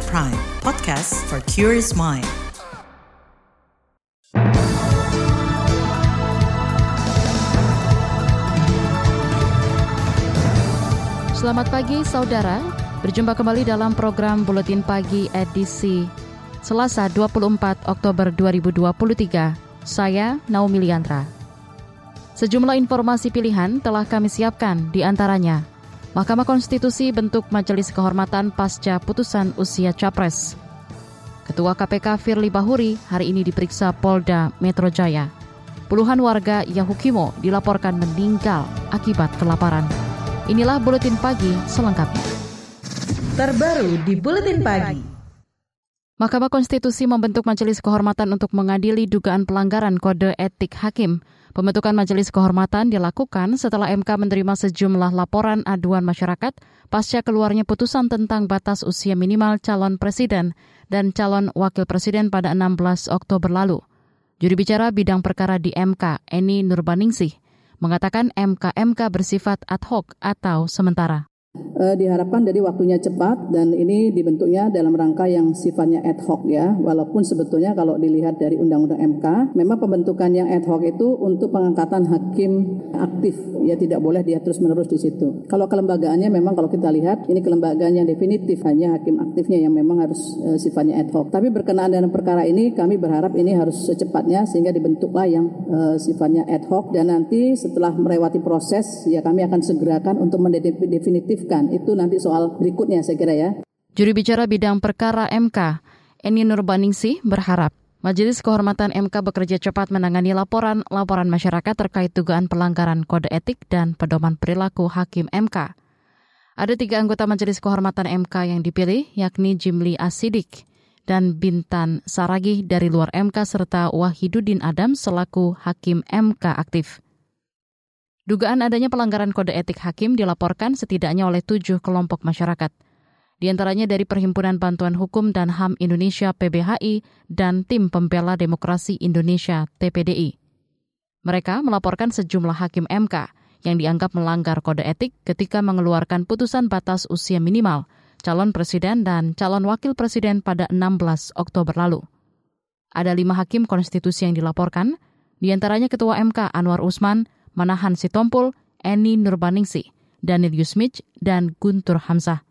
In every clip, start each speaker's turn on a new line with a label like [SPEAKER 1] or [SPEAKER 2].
[SPEAKER 1] KBR Prime, podcast for curious mind.
[SPEAKER 2] Selamat pagi saudara, berjumpa kembali dalam program Buletin Pagi edisi Selasa 24 Oktober 2023. Saya Naomi Liandra. Sejumlah informasi pilihan telah kami siapkan di antaranya Mahkamah Konstitusi bentuk Majelis Kehormatan pasca putusan usia Capres. Ketua KPK Firly Bahuri hari ini diperiksa Polda Metro Jaya. Puluhan warga Yahukimo dilaporkan meninggal akibat kelaparan. Inilah Buletin Pagi selengkapnya.
[SPEAKER 1] Terbaru di Buletin Pagi.
[SPEAKER 2] Mahkamah Konstitusi membentuk Majelis Kehormatan untuk mengadili dugaan pelanggaran kode etik hakim. Pembentukan Majelis Kehormatan dilakukan setelah MK menerima sejumlah laporan aduan masyarakat pasca keluarnya putusan tentang batas usia minimal calon presiden dan calon wakil presiden pada 16 Oktober lalu. Juri bicara bidang perkara di MK, Eni Nurbaningsih, mengatakan MK-MK bersifat ad hoc atau sementara.
[SPEAKER 3] Uh, diharapkan dari waktunya cepat dan ini dibentuknya dalam rangka yang sifatnya ad hoc ya. Walaupun sebetulnya kalau dilihat dari Undang-Undang MK, memang pembentukan yang ad hoc itu untuk pengangkatan hakim aktif ya tidak boleh dia terus menerus di situ. Kalau kelembagaannya memang kalau kita lihat ini kelembagaan yang definitif hanya hakim aktifnya yang memang harus uh, sifatnya ad hoc. Tapi berkenaan dengan perkara ini kami berharap ini harus secepatnya sehingga dibentuklah yang uh, sifatnya ad hoc dan nanti setelah melewati proses ya kami akan segerakan untuk mendefinitif itu nanti soal berikutnya saya kira ya.
[SPEAKER 2] Juri bicara bidang perkara MK, Eni Nurbaningsih berharap Majelis Kehormatan MK bekerja cepat menangani laporan-laporan masyarakat terkait dugaan pelanggaran kode etik dan pedoman perilaku hakim MK. Ada tiga anggota Majelis Kehormatan MK yang dipilih, yakni Jimli Asidik dan Bintan Saragi dari luar MK serta Wahidudin Adam selaku hakim MK aktif. Dugaan adanya pelanggaran kode etik hakim dilaporkan setidaknya oleh tujuh kelompok masyarakat. Di antaranya dari Perhimpunan Bantuan Hukum dan HAM Indonesia PBHI dan Tim Pembela Demokrasi Indonesia TPDI. Mereka melaporkan sejumlah hakim MK yang dianggap melanggar kode etik ketika mengeluarkan putusan batas usia minimal calon presiden dan calon wakil presiden pada 16 Oktober lalu. Ada lima hakim konstitusi yang dilaporkan, di antaranya Ketua MK Anwar Usman, Manahan Sitompul, Eni Nurbaningsi, Daniel Yusmich, dan Guntur Hamzah.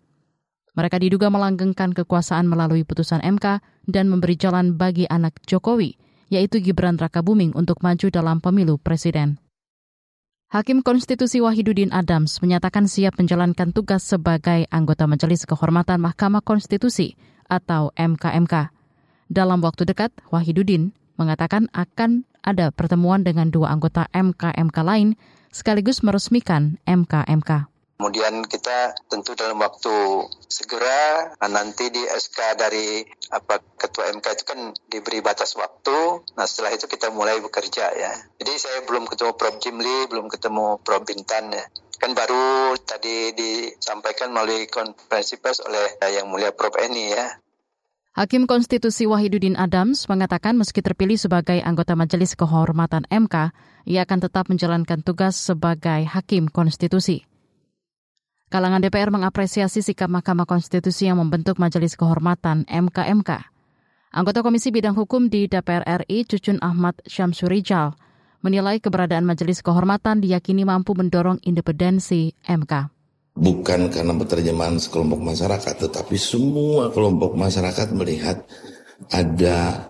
[SPEAKER 2] Mereka diduga melanggengkan kekuasaan melalui putusan MK dan memberi jalan bagi anak Jokowi, yaitu Gibran Rakabuming untuk maju dalam pemilu presiden. Hakim Konstitusi Wahidudin Adams menyatakan siap menjalankan tugas sebagai anggota Majelis Kehormatan Mahkamah Konstitusi atau MKMK. Dalam waktu dekat, Wahidudin mengatakan akan ada pertemuan dengan dua anggota MK-MK lain sekaligus meresmikan MK-MK.
[SPEAKER 4] Kemudian kita tentu dalam waktu segera nanti di SK dari apa ketua MK itu kan diberi batas waktu. Nah setelah itu kita mulai bekerja ya. Jadi saya belum ketemu Prof Jimli, belum ketemu Prof Bintan ya. Kan baru tadi disampaikan melalui konferensi pers oleh yang mulia Prof Eni ya.
[SPEAKER 2] Hakim Konstitusi Wahidudin Adams mengatakan meski terpilih sebagai anggota Majelis Kehormatan MK, ia akan tetap menjalankan tugas sebagai Hakim Konstitusi. Kalangan DPR mengapresiasi sikap Mahkamah Konstitusi yang membentuk Majelis Kehormatan MKMK. Anggota Komisi Bidang Hukum di DPR RI, Cucun Ahmad Syamsurijal, menilai keberadaan Majelis Kehormatan diyakini mampu mendorong independensi MK
[SPEAKER 5] bukan karena penerjemahan sekelompok masyarakat, tetapi semua kelompok masyarakat melihat ada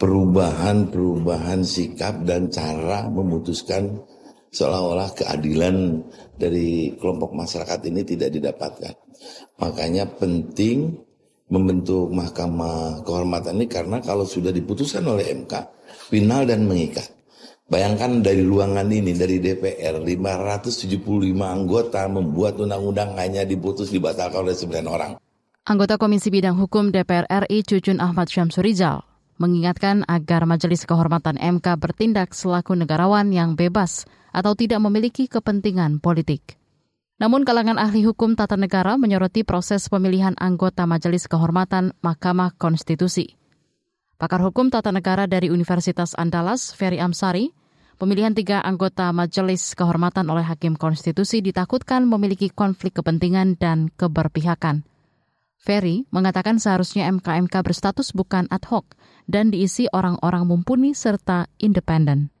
[SPEAKER 5] perubahan-perubahan sikap dan cara memutuskan seolah-olah keadilan dari kelompok masyarakat ini tidak didapatkan. Makanya penting membentuk mahkamah kehormatan ini karena kalau sudah diputuskan oleh MK, final dan mengikat. Bayangkan dari ruangan ini, dari DPR, 575 anggota membuat undang-undang hanya diputus dibatalkan oleh 9 orang.
[SPEAKER 2] Anggota Komisi Bidang Hukum DPR RI Cucun Ahmad Syamsurizal mengingatkan agar Majelis Kehormatan MK bertindak selaku negarawan yang bebas atau tidak memiliki kepentingan politik. Namun kalangan ahli hukum tata negara menyoroti proses pemilihan anggota Majelis Kehormatan Mahkamah Konstitusi. Pakar Hukum Tata Negara dari Universitas Andalas, Ferry Amsari, pemilihan tiga anggota Majelis Kehormatan oleh Hakim Konstitusi ditakutkan memiliki konflik kepentingan dan keberpihakan. Ferry mengatakan seharusnya MK-MK berstatus bukan ad hoc dan diisi orang-orang mumpuni serta independen.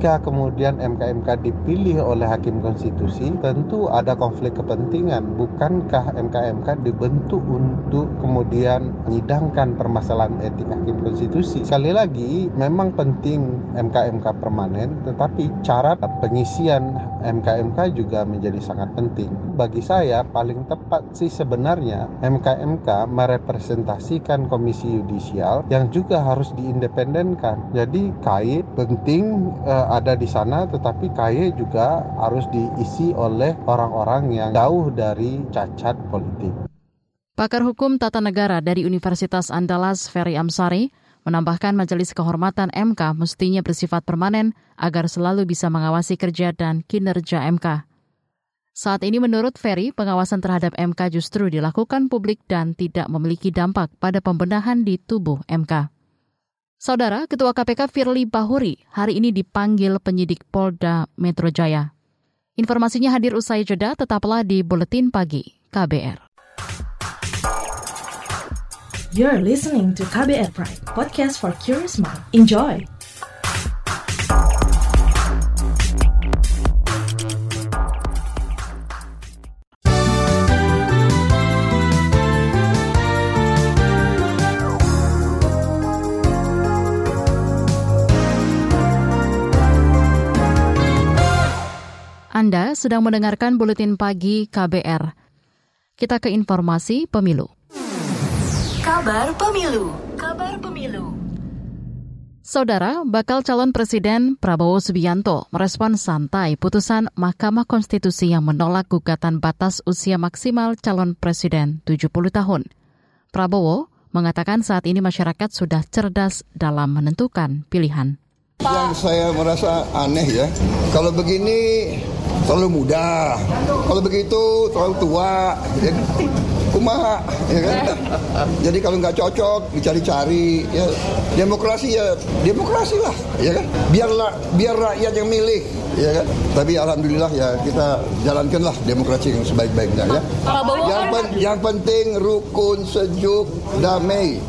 [SPEAKER 6] Jika kemudian MK-MK dipilih oleh Hakim Konstitusi, tentu ada konflik kepentingan. Bukankah MK-MK dibentuk untuk kemudian menyidangkan permasalahan etik Hakim Konstitusi? Sekali lagi, memang penting MK-MK permanen, tetapi cara pengisian MK-MK juga menjadi sangat penting. Bagi saya, paling tepat sih sebenarnya MK-MK merepresentasikan komisi yudisial yang juga harus diindependenkan. Jadi, kait penting eh, ada di sana tetapi KY juga harus diisi oleh orang-orang yang jauh dari cacat politik.
[SPEAKER 2] Pakar Hukum Tata Negara dari Universitas Andalas Ferry Amsari menambahkan Majelis Kehormatan MK mestinya bersifat permanen agar selalu bisa mengawasi kerja dan kinerja MK. Saat ini menurut Ferry, pengawasan terhadap MK justru dilakukan publik dan tidak memiliki dampak pada pembenahan di tubuh MK. Saudara, Ketua KPK Firly Bahuri hari ini dipanggil penyidik Polda Metro Jaya. Informasinya hadir usai jeda, tetaplah di Buletin Pagi KBR.
[SPEAKER 1] You're listening to KBR Pride, podcast for curious mind. Enjoy!
[SPEAKER 2] Anda sedang mendengarkan buletin pagi KBR. Kita ke informasi pemilu.
[SPEAKER 1] Kabar pemilu. Kabar pemilu.
[SPEAKER 2] Saudara, bakal calon presiden Prabowo Subianto merespon santai putusan Mahkamah Konstitusi yang menolak gugatan batas usia maksimal calon presiden 70 tahun. Prabowo mengatakan saat ini masyarakat sudah cerdas dalam menentukan pilihan.
[SPEAKER 7] Yang saya merasa aneh ya, kalau begini terlalu muda. Kalau begitu terlalu tua. Kumaha, ya kan? Jadi kalau nggak cocok dicari-cari. Ya, demokrasi ya demokrasi lah, ya kan? Biarlah biar rakyat yang milih, ya kan? Tapi alhamdulillah ya kita jalankanlah demokrasi yang sebaik-baiknya ya. Yang, pen, yang penting rukun, sejuk, damai.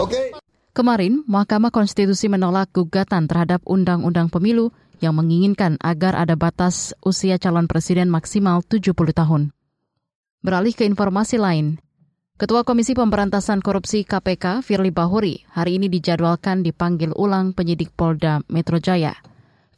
[SPEAKER 7] Oke? Okay?
[SPEAKER 2] Kemarin, Mahkamah Konstitusi menolak gugatan terhadap Undang-Undang Pemilu yang menginginkan agar ada batas usia calon presiden maksimal 70 tahun. Beralih ke informasi lain, Ketua Komisi Pemberantasan Korupsi KPK, Firly Bahuri, hari ini dijadwalkan dipanggil ulang penyidik Polda Metro Jaya.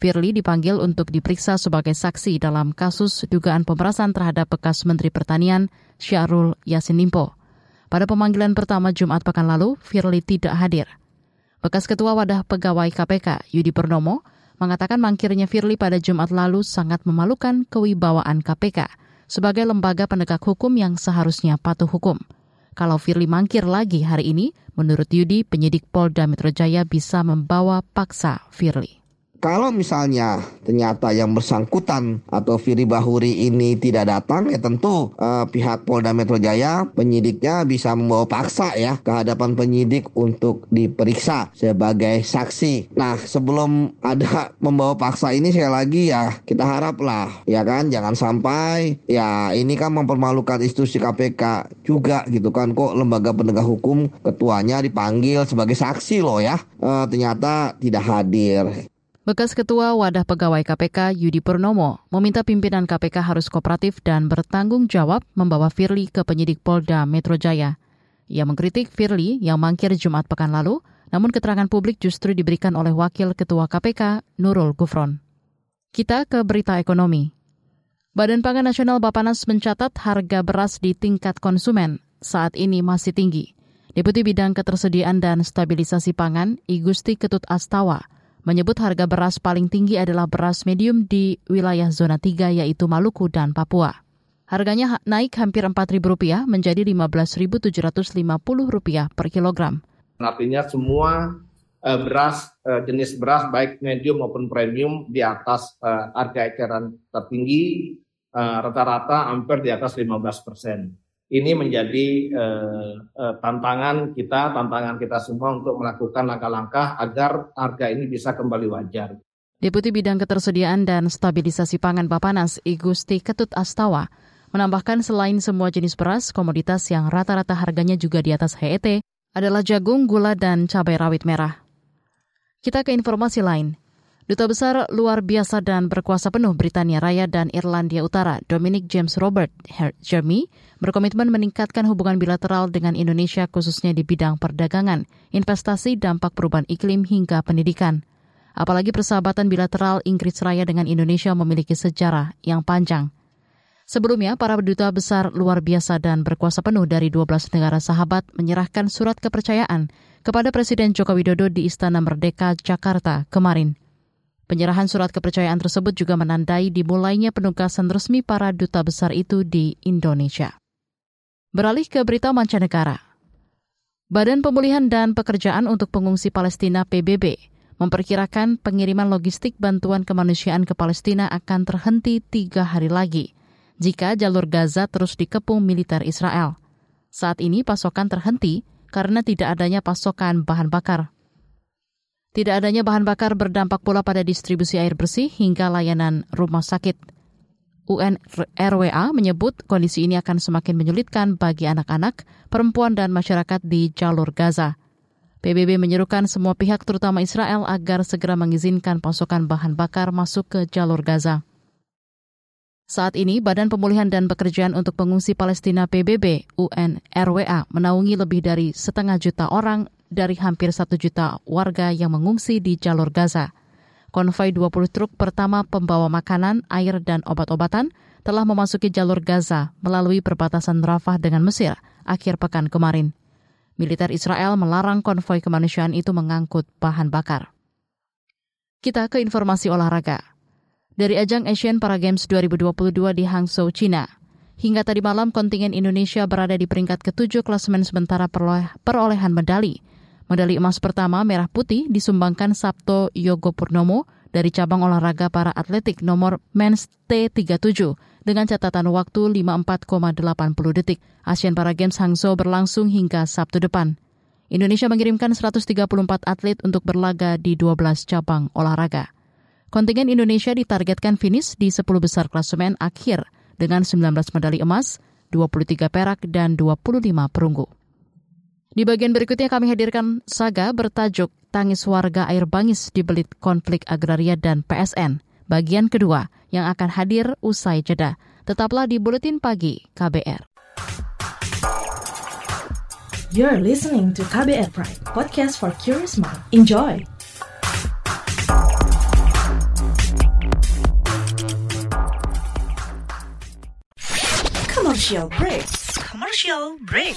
[SPEAKER 2] Firly dipanggil untuk diperiksa sebagai saksi dalam kasus dugaan pemerasan terhadap bekas Menteri Pertanian Syahrul Yassin Limpo. Pada pemanggilan pertama Jumat pekan lalu, Firly tidak hadir. Bekas Ketua Wadah Pegawai KPK, Yudi Purnomo, mengatakan mangkirnya Firly pada Jumat lalu sangat memalukan kewibawaan KPK sebagai lembaga penegak hukum yang seharusnya patuh hukum. Kalau Firly mangkir lagi hari ini, menurut Yudi, penyidik Polda Metro Jaya bisa membawa paksa Firly.
[SPEAKER 8] Kalau misalnya ternyata yang bersangkutan atau Firi Bahuri ini tidak datang, ya tentu uh, pihak Polda Metro Jaya penyidiknya bisa membawa paksa ya ke hadapan penyidik untuk diperiksa sebagai saksi. Nah sebelum ada membawa paksa ini sekali lagi ya kita haraplah ya kan jangan sampai ya ini kan mempermalukan institusi KPK juga gitu kan kok lembaga penegak hukum ketuanya dipanggil sebagai saksi loh ya uh, ternyata tidak hadir.
[SPEAKER 2] Bekas Ketua Wadah Pegawai KPK Yudi Purnomo meminta pimpinan KPK harus kooperatif dan bertanggung jawab membawa Firly ke penyidik Polda Metro Jaya. Ia mengkritik Firly yang mangkir Jumat pekan lalu, namun keterangan publik justru diberikan oleh Wakil Ketua KPK Nurul Gufron. Kita ke berita ekonomi. Badan Pangan Nasional Bapanas mencatat harga beras di tingkat konsumen saat ini masih tinggi. Deputi Bidang Ketersediaan dan Stabilisasi Pangan, Igusti Ketut Astawa, menyebut harga beras paling tinggi adalah beras medium di wilayah zona 3 yaitu Maluku dan Papua. Harganya naik hampir Rp4.000 menjadi Rp15.750 per kilogram.
[SPEAKER 9] Artinya semua uh, beras uh, jenis beras baik medium maupun premium di atas uh, harga eceran tertinggi rata-rata hampir di atas 15 persen ini menjadi uh, uh, tantangan kita, tantangan kita semua untuk melakukan langkah-langkah agar harga ini bisa kembali wajar.
[SPEAKER 2] Deputi Bidang Ketersediaan dan Stabilisasi Pangan Bapanas, Igusti Ketut Astawa, Menambahkan selain semua jenis beras, komoditas yang rata-rata harganya juga di atas HET adalah jagung, gula, dan cabai rawit merah. Kita ke informasi lain. Duta Besar luar biasa dan berkuasa penuh Britania Raya dan Irlandia Utara, Dominic James Robert Jeremy, berkomitmen meningkatkan hubungan bilateral dengan Indonesia khususnya di bidang perdagangan, investasi, dampak perubahan iklim hingga pendidikan. Apalagi persahabatan bilateral Inggris Raya dengan Indonesia memiliki sejarah yang panjang. Sebelumnya, para duta besar luar biasa dan berkuasa penuh dari 12 negara sahabat menyerahkan surat kepercayaan kepada Presiden Joko Widodo di Istana Merdeka, Jakarta kemarin. Penyerahan surat kepercayaan tersebut juga menandai dimulainya penugasan resmi para duta besar itu di Indonesia. Beralih ke berita mancanegara. Badan Pemulihan dan Pekerjaan untuk Pengungsi Palestina PBB memperkirakan pengiriman logistik bantuan kemanusiaan ke Palestina akan terhenti tiga hari lagi jika jalur Gaza terus dikepung militer Israel. Saat ini pasokan terhenti karena tidak adanya pasokan bahan bakar. Tidak adanya bahan bakar berdampak pula pada distribusi air bersih hingga layanan rumah sakit. UNRWA menyebut kondisi ini akan semakin menyulitkan bagi anak-anak, perempuan, dan masyarakat di jalur Gaza. PBB menyerukan semua pihak terutama Israel agar segera mengizinkan pasokan bahan bakar masuk ke jalur Gaza. Saat ini, Badan Pemulihan dan Pekerjaan untuk Pengungsi Palestina PBB UNRWA menaungi lebih dari setengah juta orang dari hampir satu juta warga yang mengungsi di jalur Gaza. Konvoi 20 truk pertama pembawa makanan, air, dan obat-obatan telah memasuki jalur Gaza melalui perbatasan Rafah dengan Mesir akhir pekan kemarin. Militer Israel melarang konvoi kemanusiaan itu mengangkut bahan bakar. Kita ke informasi olahraga. Dari ajang Asian Para Games 2022 di Hangzhou, China, hingga tadi malam kontingen Indonesia berada di peringkat ketujuh klasemen sementara perolehan medali Medali emas pertama merah putih disumbangkan Sabto Yogo Purnomo dari cabang olahraga para atletik nomor men's T37 dengan catatan waktu 54,80 detik. Asian Para Games Hangzhou berlangsung hingga Sabtu depan. Indonesia mengirimkan 134 atlet untuk berlaga di 12 cabang olahraga. Kontingen Indonesia ditargetkan finish di 10 besar klasemen akhir dengan 19 medali emas, 23 perak, dan 25 perunggu. Di bagian berikutnya kami hadirkan saga bertajuk Tangis Warga Air Bangis di Belit Konflik Agraria dan PSN. Bagian kedua yang akan hadir usai jeda. Tetaplah di Buletin Pagi KBR.
[SPEAKER 1] You're listening to KBR Pride, podcast for curious mind. Enjoy! Commercial break. Commercial break.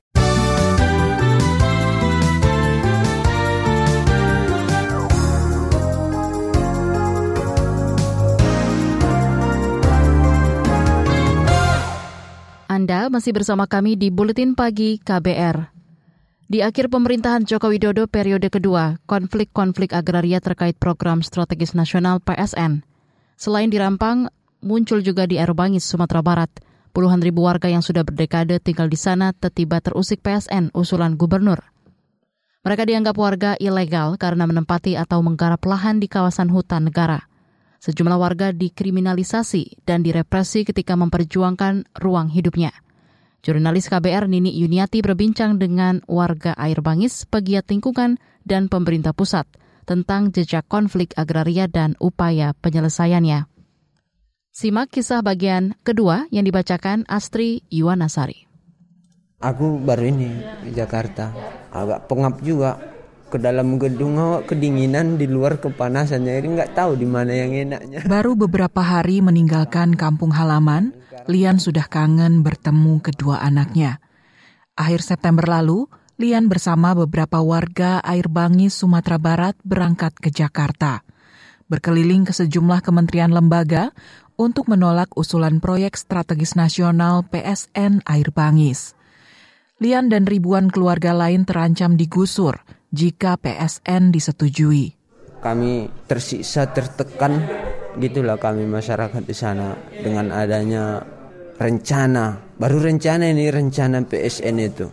[SPEAKER 2] Anda masih bersama kami di Buletin Pagi KBR. Di akhir pemerintahan Joko Widodo periode kedua, konflik-konflik agraria terkait program strategis nasional PSN. Selain dirampang, muncul juga di Erbangis, Sumatera Barat. Puluhan ribu warga yang sudah berdekade tinggal di sana tiba terusik PSN usulan gubernur. Mereka dianggap warga ilegal karena menempati atau menggarap lahan di kawasan hutan negara. Sejumlah warga dikriminalisasi dan direpresi ketika memperjuangkan ruang hidupnya. Jurnalis KBR Nini Yuniati berbincang dengan warga Air Bangis, pegiat lingkungan, dan pemerintah pusat tentang jejak konflik agraria dan upaya penyelesaiannya. Simak kisah bagian kedua yang dibacakan Astri Yuwanasari.
[SPEAKER 10] Aku baru ini di Jakarta, agak pengap juga ke dalam gedung awak kedinginan di luar kepanasan jadi nggak tahu di mana yang enaknya.
[SPEAKER 11] Baru beberapa hari meninggalkan kampung halaman, Lian sudah kangen bertemu kedua anaknya. Akhir September lalu, Lian bersama beberapa warga Air Bangis, Sumatera Barat berangkat ke Jakarta. Berkeliling ke sejumlah kementerian lembaga untuk menolak usulan proyek strategis nasional PSN Air Bangis. Lian dan ribuan keluarga lain terancam digusur jika PSN disetujui.
[SPEAKER 10] Kami tersiksa, tertekan, gitulah kami masyarakat di sana dengan adanya rencana. Baru rencana ini rencana PSN itu.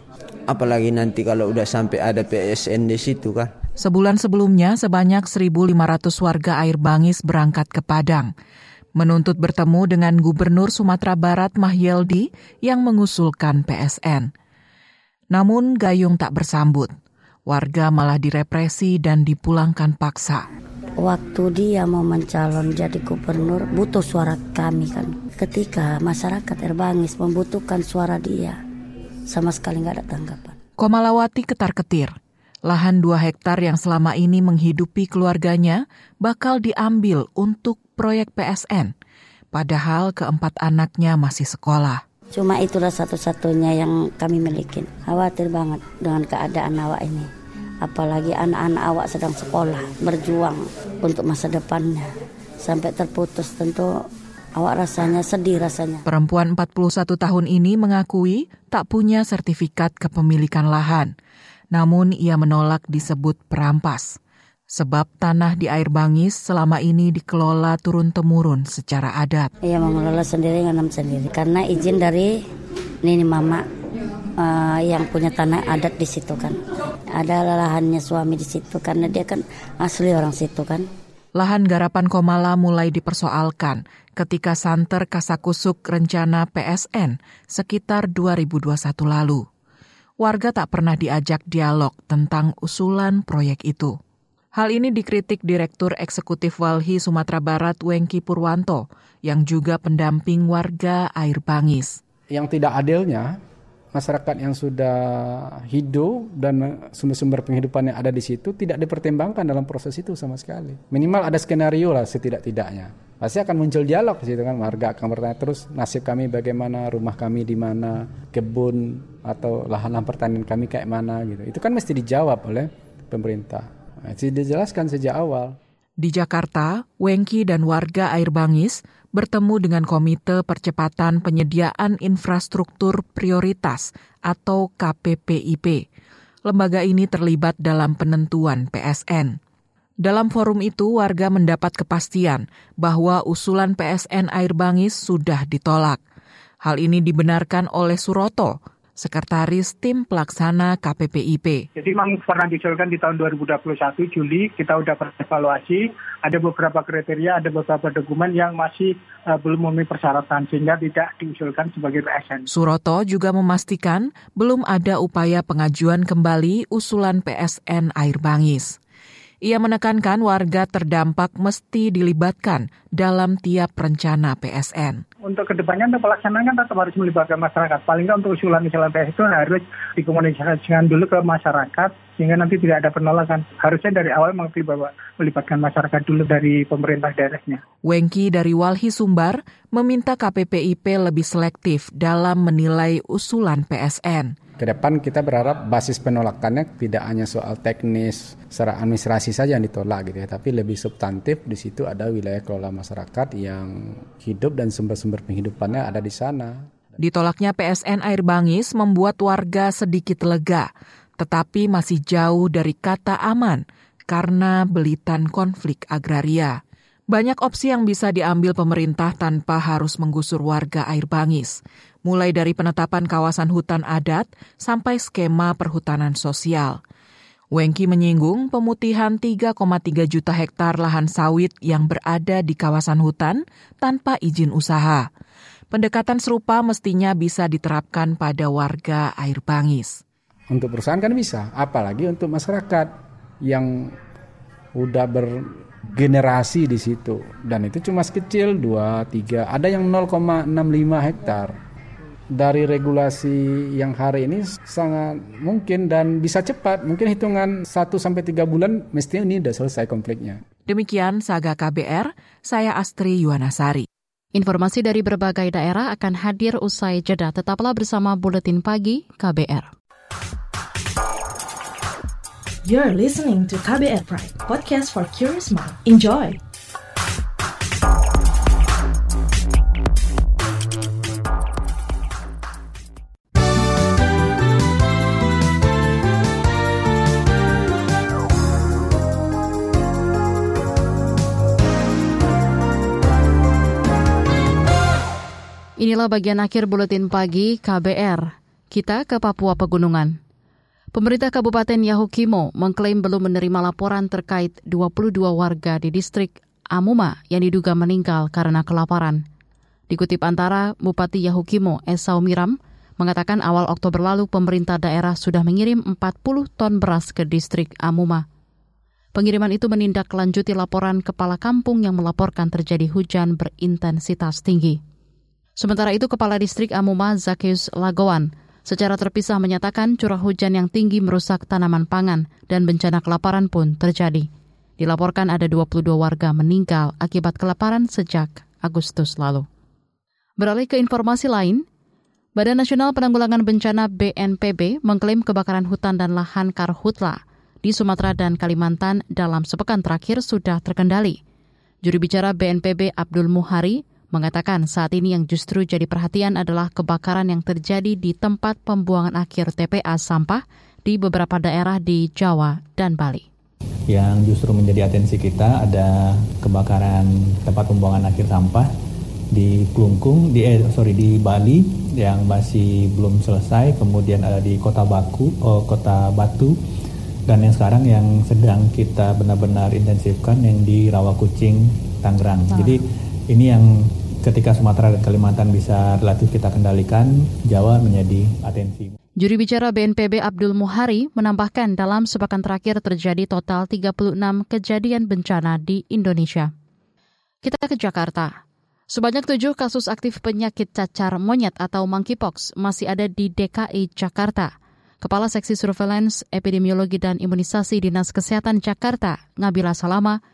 [SPEAKER 10] Apalagi nanti kalau udah sampai ada PSN di situ kan.
[SPEAKER 11] Sebulan sebelumnya sebanyak 1.500 warga air bangis berangkat ke Padang menuntut bertemu dengan Gubernur Sumatera Barat Mahyeldi yang mengusulkan PSN. Namun Gayung tak bersambut warga malah direpresi dan dipulangkan paksa.
[SPEAKER 12] Waktu dia mau mencalon jadi gubernur, butuh suara kami kan. Ketika masyarakat Erbangis membutuhkan suara dia, sama sekali nggak ada tanggapan.
[SPEAKER 11] Komalawati ketar-ketir. Lahan dua hektar yang selama ini menghidupi keluarganya bakal diambil untuk proyek PSN. Padahal keempat anaknya masih sekolah.
[SPEAKER 12] Cuma itulah satu-satunya yang kami miliki. Khawatir banget dengan keadaan awak ini apalagi anak-anak awak sedang sekolah berjuang untuk masa depannya sampai terputus tentu awak rasanya sedih rasanya.
[SPEAKER 11] Perempuan 41 tahun ini mengakui tak punya sertifikat kepemilikan lahan. Namun ia menolak disebut perampas. Sebab tanah di air bangis selama ini dikelola turun-temurun secara adat.
[SPEAKER 12] Ia mengelola sendiri, nganam sendiri. Karena izin dari nini mama uh, yang punya tanah adat di situ kan. Ada lahannya suami di situ karena dia kan asli orang situ kan.
[SPEAKER 11] Lahan garapan Komala mulai dipersoalkan ketika santer kasakusuk rencana PSN sekitar 2021 lalu. Warga tak pernah diajak dialog tentang usulan proyek itu. Hal ini dikritik Direktur Eksekutif Walhi Sumatera Barat Wengki Purwanto yang juga pendamping warga air bangis.
[SPEAKER 13] Yang tidak adilnya masyarakat yang sudah hidup dan sumber-sumber penghidupan yang ada di situ tidak dipertimbangkan dalam proses itu sama sekali. Minimal ada skenario lah setidak-tidaknya. Pasti akan muncul dialog di situ kan, warga akan bertanya terus nasib kami bagaimana, rumah kami di mana, kebun atau lahan-lahan pertanian kami kayak mana gitu. Itu kan mesti dijawab oleh pemerintah. Nah, dijelaskan sejak awal.
[SPEAKER 11] Di Jakarta, Wengki dan warga Air Bangis bertemu dengan Komite Percepatan Penyediaan Infrastruktur Prioritas atau KPPIP. Lembaga ini terlibat dalam penentuan PSN. Dalam forum itu, warga mendapat kepastian bahwa usulan PSN Air Bangis sudah ditolak. Hal ini dibenarkan oleh Suroto, Sekretaris Tim Pelaksana KPPIP.
[SPEAKER 14] Jadi memang pernah diusulkan di tahun 2021 Juli kita sudah evaluasi ada beberapa kriteria, ada beberapa dokumen yang masih uh, belum memenuhi persyaratan sehingga tidak diusulkan sebagai PSN.
[SPEAKER 11] Suroto juga memastikan belum ada upaya pengajuan kembali usulan PSN Air Bangis. Ia menekankan warga terdampak mesti dilibatkan dalam tiap rencana PSN.
[SPEAKER 14] Untuk ke depannya untuk pelaksanaan kan tetap harus melibatkan masyarakat. Paling nggak untuk usulan-usulan PSN itu harus dikomunikasikan dulu ke masyarakat sehingga nanti tidak ada penolakan. Harusnya dari awal melibatkan masyarakat dulu dari pemerintah daerahnya.
[SPEAKER 11] Wengki dari Walhi Sumbar meminta KPPIP lebih selektif dalam menilai usulan PSN.
[SPEAKER 13] Ke depan kita berharap basis penolakannya tidak hanya soal teknis secara administrasi saja yang ditolak gitu ya, tapi lebih substantif di situ ada wilayah kelola masyarakat yang hidup dan sumber-sumber penghidupannya ada di sana.
[SPEAKER 11] Ditolaknya PSN Air Bangis membuat warga sedikit lega, tetapi masih jauh dari kata aman karena belitan konflik agraria. Banyak opsi yang bisa diambil pemerintah tanpa harus menggusur warga air bangis, mulai dari penetapan kawasan hutan adat sampai skema perhutanan sosial. Wengki menyinggung pemutihan 3,3 juta hektar lahan sawit yang berada di kawasan hutan tanpa izin usaha. Pendekatan serupa mestinya bisa diterapkan pada warga air bangis.
[SPEAKER 13] Untuk perusahaan kan bisa, apalagi untuk masyarakat yang udah ber generasi di situ dan itu cuma sekecil 2 3 ada yang 0,65 hektar dari regulasi yang hari ini sangat mungkin dan bisa cepat. Mungkin hitungan 1 sampai 3 bulan mestinya ini sudah selesai konfliknya.
[SPEAKER 11] Demikian Saga KBR, saya Astri Yuwanasari.
[SPEAKER 2] Informasi dari berbagai daerah akan hadir usai jeda. Tetaplah bersama Buletin Pagi KBR.
[SPEAKER 1] You're listening to KBR Pride, podcast for curious mind. Enjoy!
[SPEAKER 2] Inilah bagian akhir buletin pagi KBR. Kita ke Papua Pegunungan. Pemerintah Kabupaten Yahukimo mengklaim belum menerima laporan terkait 22 warga di distrik Amuma yang diduga meninggal karena kelaparan. Dikutip antara Bupati Yahukimo Esau Miram mengatakan awal Oktober lalu pemerintah daerah sudah mengirim 40 ton beras ke distrik Amuma. Pengiriman itu menindaklanjuti laporan kepala kampung yang melaporkan terjadi hujan berintensitas tinggi. Sementara itu, Kepala Distrik Amuma Zakius Lagoan secara terpisah menyatakan curah hujan yang tinggi merusak tanaman pangan dan bencana kelaparan pun terjadi. Dilaporkan ada 22 warga meninggal akibat kelaparan sejak Agustus lalu. Beralih ke informasi lain, Badan Nasional Penanggulangan Bencana BNPB mengklaim kebakaran hutan dan lahan karhutla di Sumatera dan Kalimantan dalam sepekan terakhir sudah terkendali. Juru bicara BNPB Abdul Muhari mengatakan saat ini yang justru jadi perhatian adalah kebakaran yang terjadi di tempat pembuangan akhir TPA sampah di beberapa daerah di Jawa dan Bali.
[SPEAKER 15] Yang justru menjadi atensi kita ada kebakaran tempat pembuangan akhir sampah di Klungkung, di eh, sorry di Bali yang masih belum selesai, kemudian ada di Kota Baku, oh, Kota Batu, dan yang sekarang yang sedang kita benar-benar intensifkan yang di Rawakucing, Tangerang. Jadi ini yang ketika Sumatera dan Kalimantan bisa relatif kita kendalikan, Jawa menjadi atensi.
[SPEAKER 2] Juri bicara BNPB Abdul Muhari menambahkan dalam sepekan terakhir terjadi total 36 kejadian bencana di Indonesia. Kita ke Jakarta. Sebanyak tujuh kasus aktif penyakit cacar monyet atau monkeypox masih ada di DKI Jakarta. Kepala Seksi Surveillance, Epidemiologi dan Imunisasi Dinas Kesehatan Jakarta, Ngabila Salama,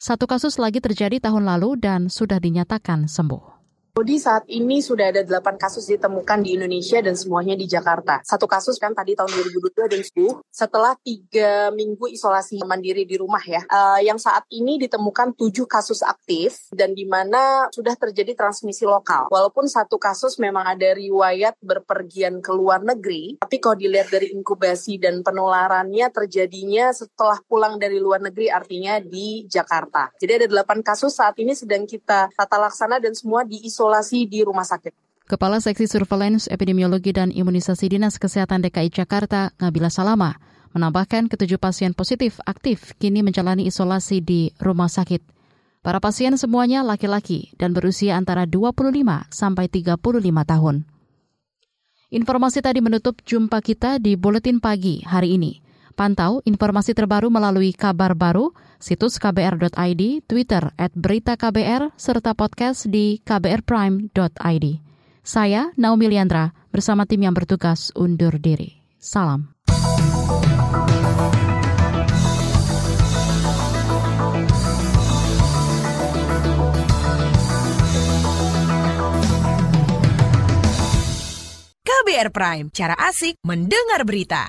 [SPEAKER 2] satu kasus lagi terjadi tahun lalu dan sudah dinyatakan sembuh.
[SPEAKER 16] Jadi saat ini sudah ada 8 kasus ditemukan di Indonesia dan semuanya di Jakarta. Satu kasus kan tadi tahun 2022 dan sembuh setelah tiga minggu isolasi mandiri di rumah ya. Uh, yang saat ini ditemukan tujuh kasus aktif dan di mana sudah terjadi transmisi lokal. Walaupun satu kasus memang ada riwayat berpergian ke luar negeri, tapi kalau dilihat dari inkubasi dan penularannya terjadinya setelah pulang dari luar negeri artinya di Jakarta. Jadi ada 8 kasus saat ini sedang kita tata laksana dan semua diisolasi isolasi di rumah sakit.
[SPEAKER 2] Kepala Seksi Surveillance Epidemiologi dan Imunisasi Dinas Kesehatan DKI Jakarta, Nabila Salama, menambahkan ketujuh pasien positif aktif kini menjalani isolasi di rumah sakit. Para pasien semuanya laki-laki dan berusia antara 25 sampai 35 tahun. Informasi tadi menutup jumpa kita di Buletin Pagi hari ini. Pantau informasi terbaru melalui kabar baru situs kbr.id, Twitter at berita KBR, serta podcast di kbrprime.id. Saya Naomi Liandra bersama tim yang bertugas undur diri. Salam.
[SPEAKER 17] KBR Prime, cara asik mendengar berita.